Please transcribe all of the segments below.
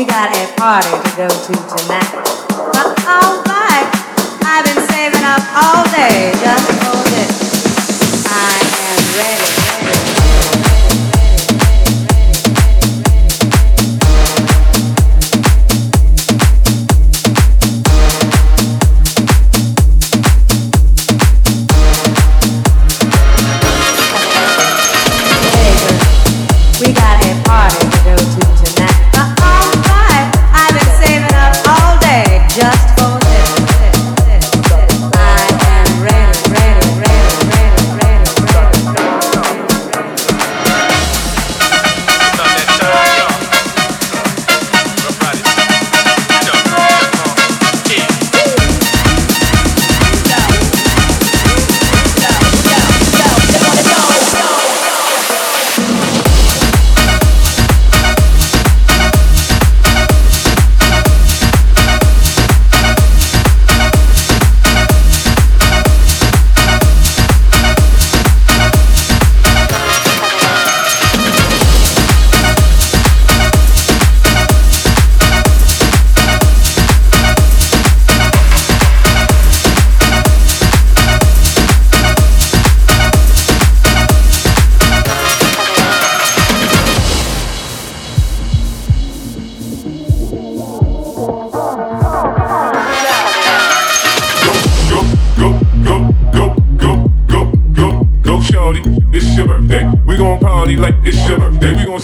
We got a party to go to tonight. But alright, I've been saving up all day just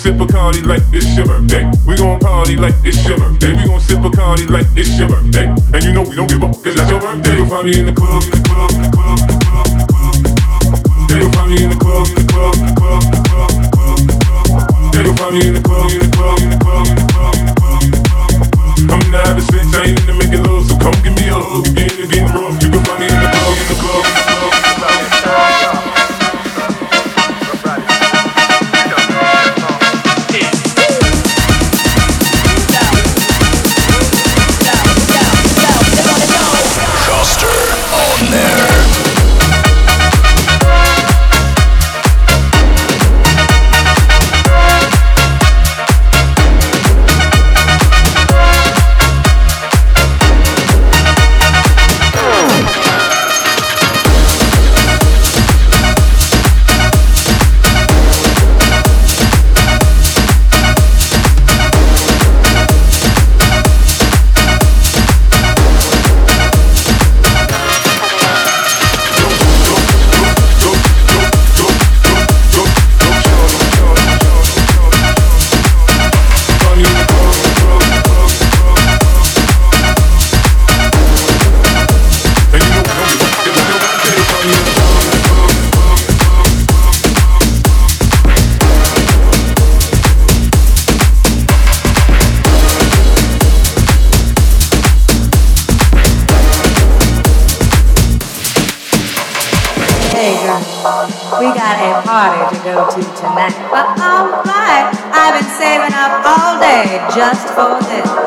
sip Bacardi like it's your birthday. We gon' party like it's your birthday. We gon' sip Bacardi like it's your birthday. And you know we don't give up, cause that's your birthday. You'll find me in the club, in the club, in the club, in the club, in the club, you'll find me in the club, in the club, in the club, in the club, in the club, in the club. You'll find me in the club, in the club, in the club, in the club, in the club. I'm not having sex, I ain't into making love, so come give me a hug. You're getting rough, just for this.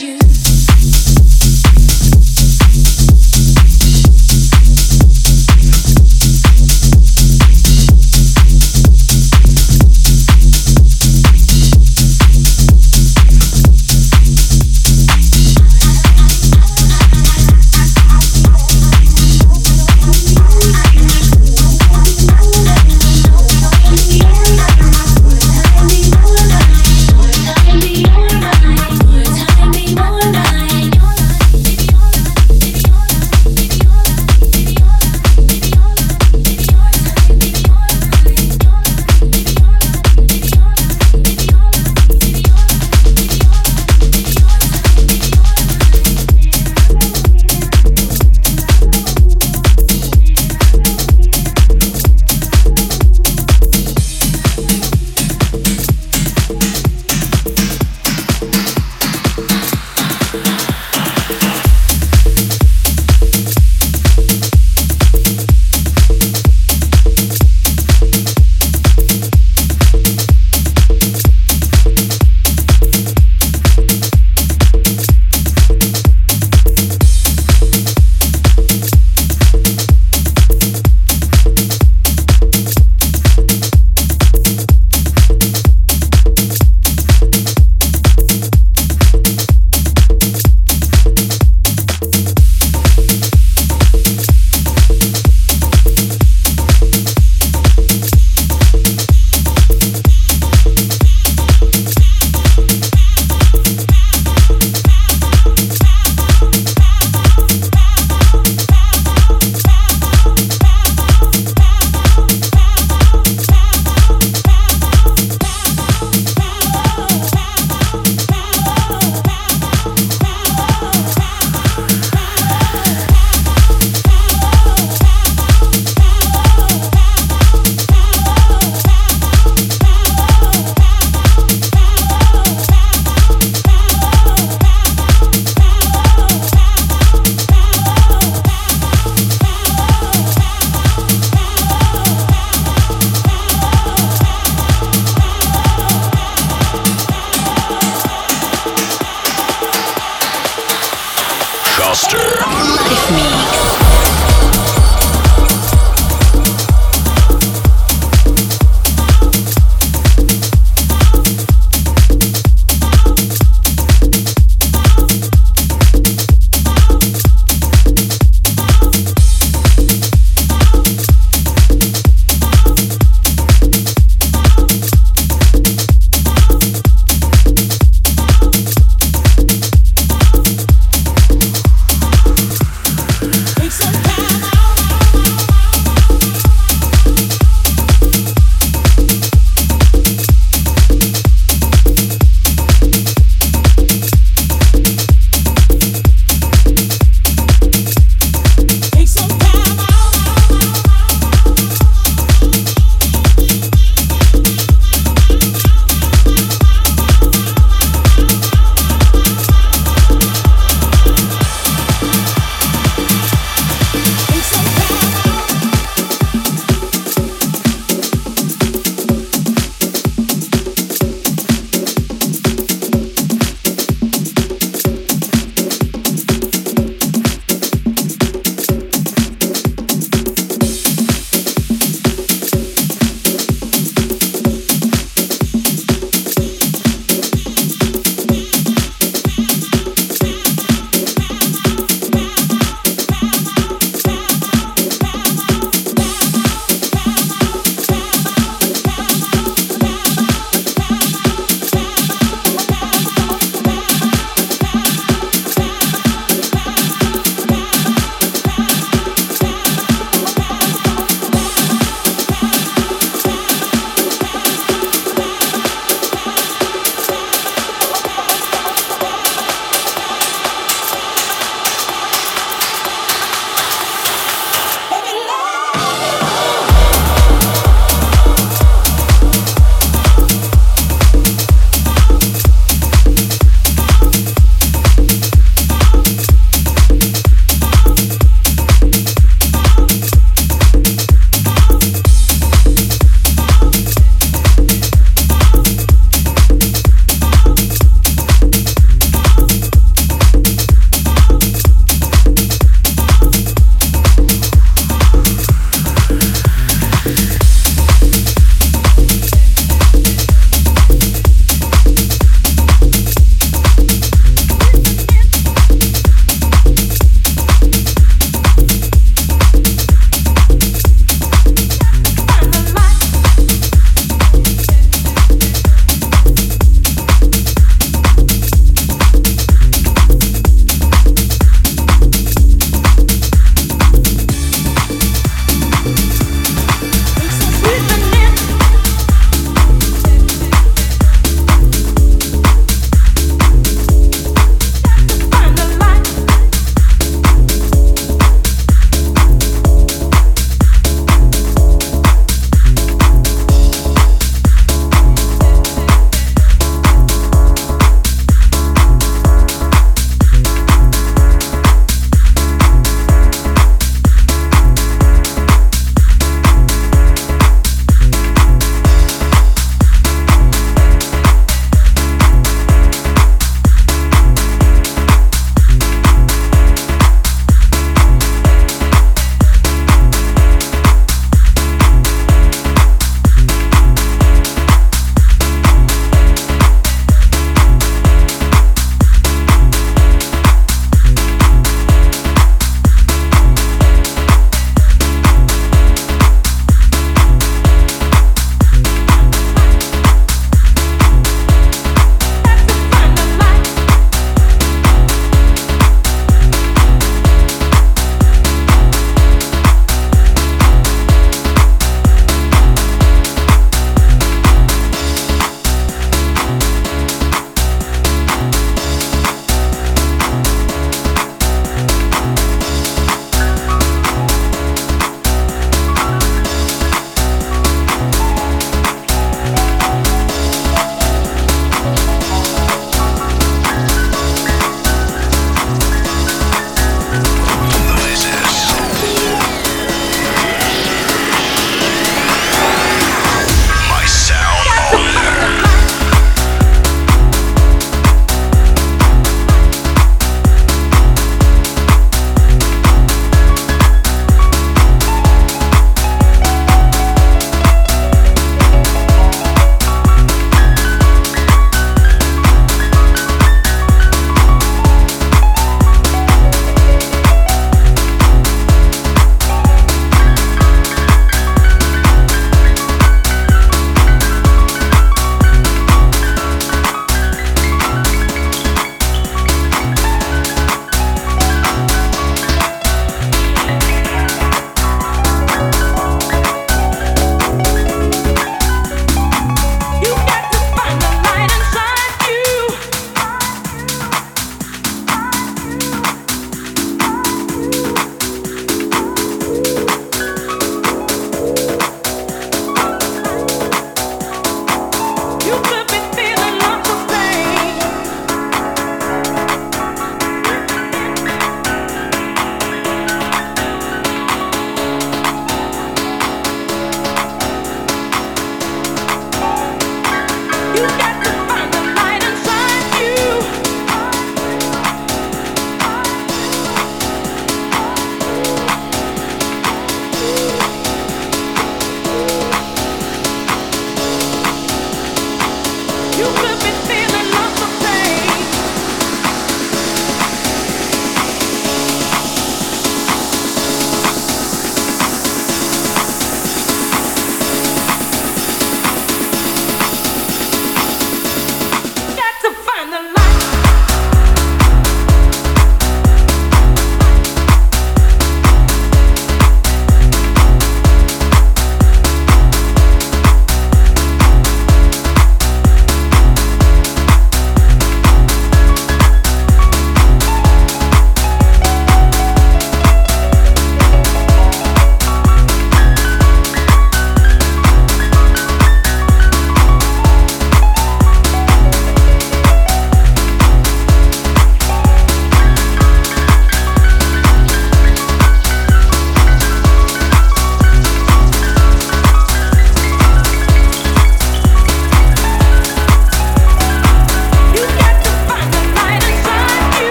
you.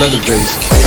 Let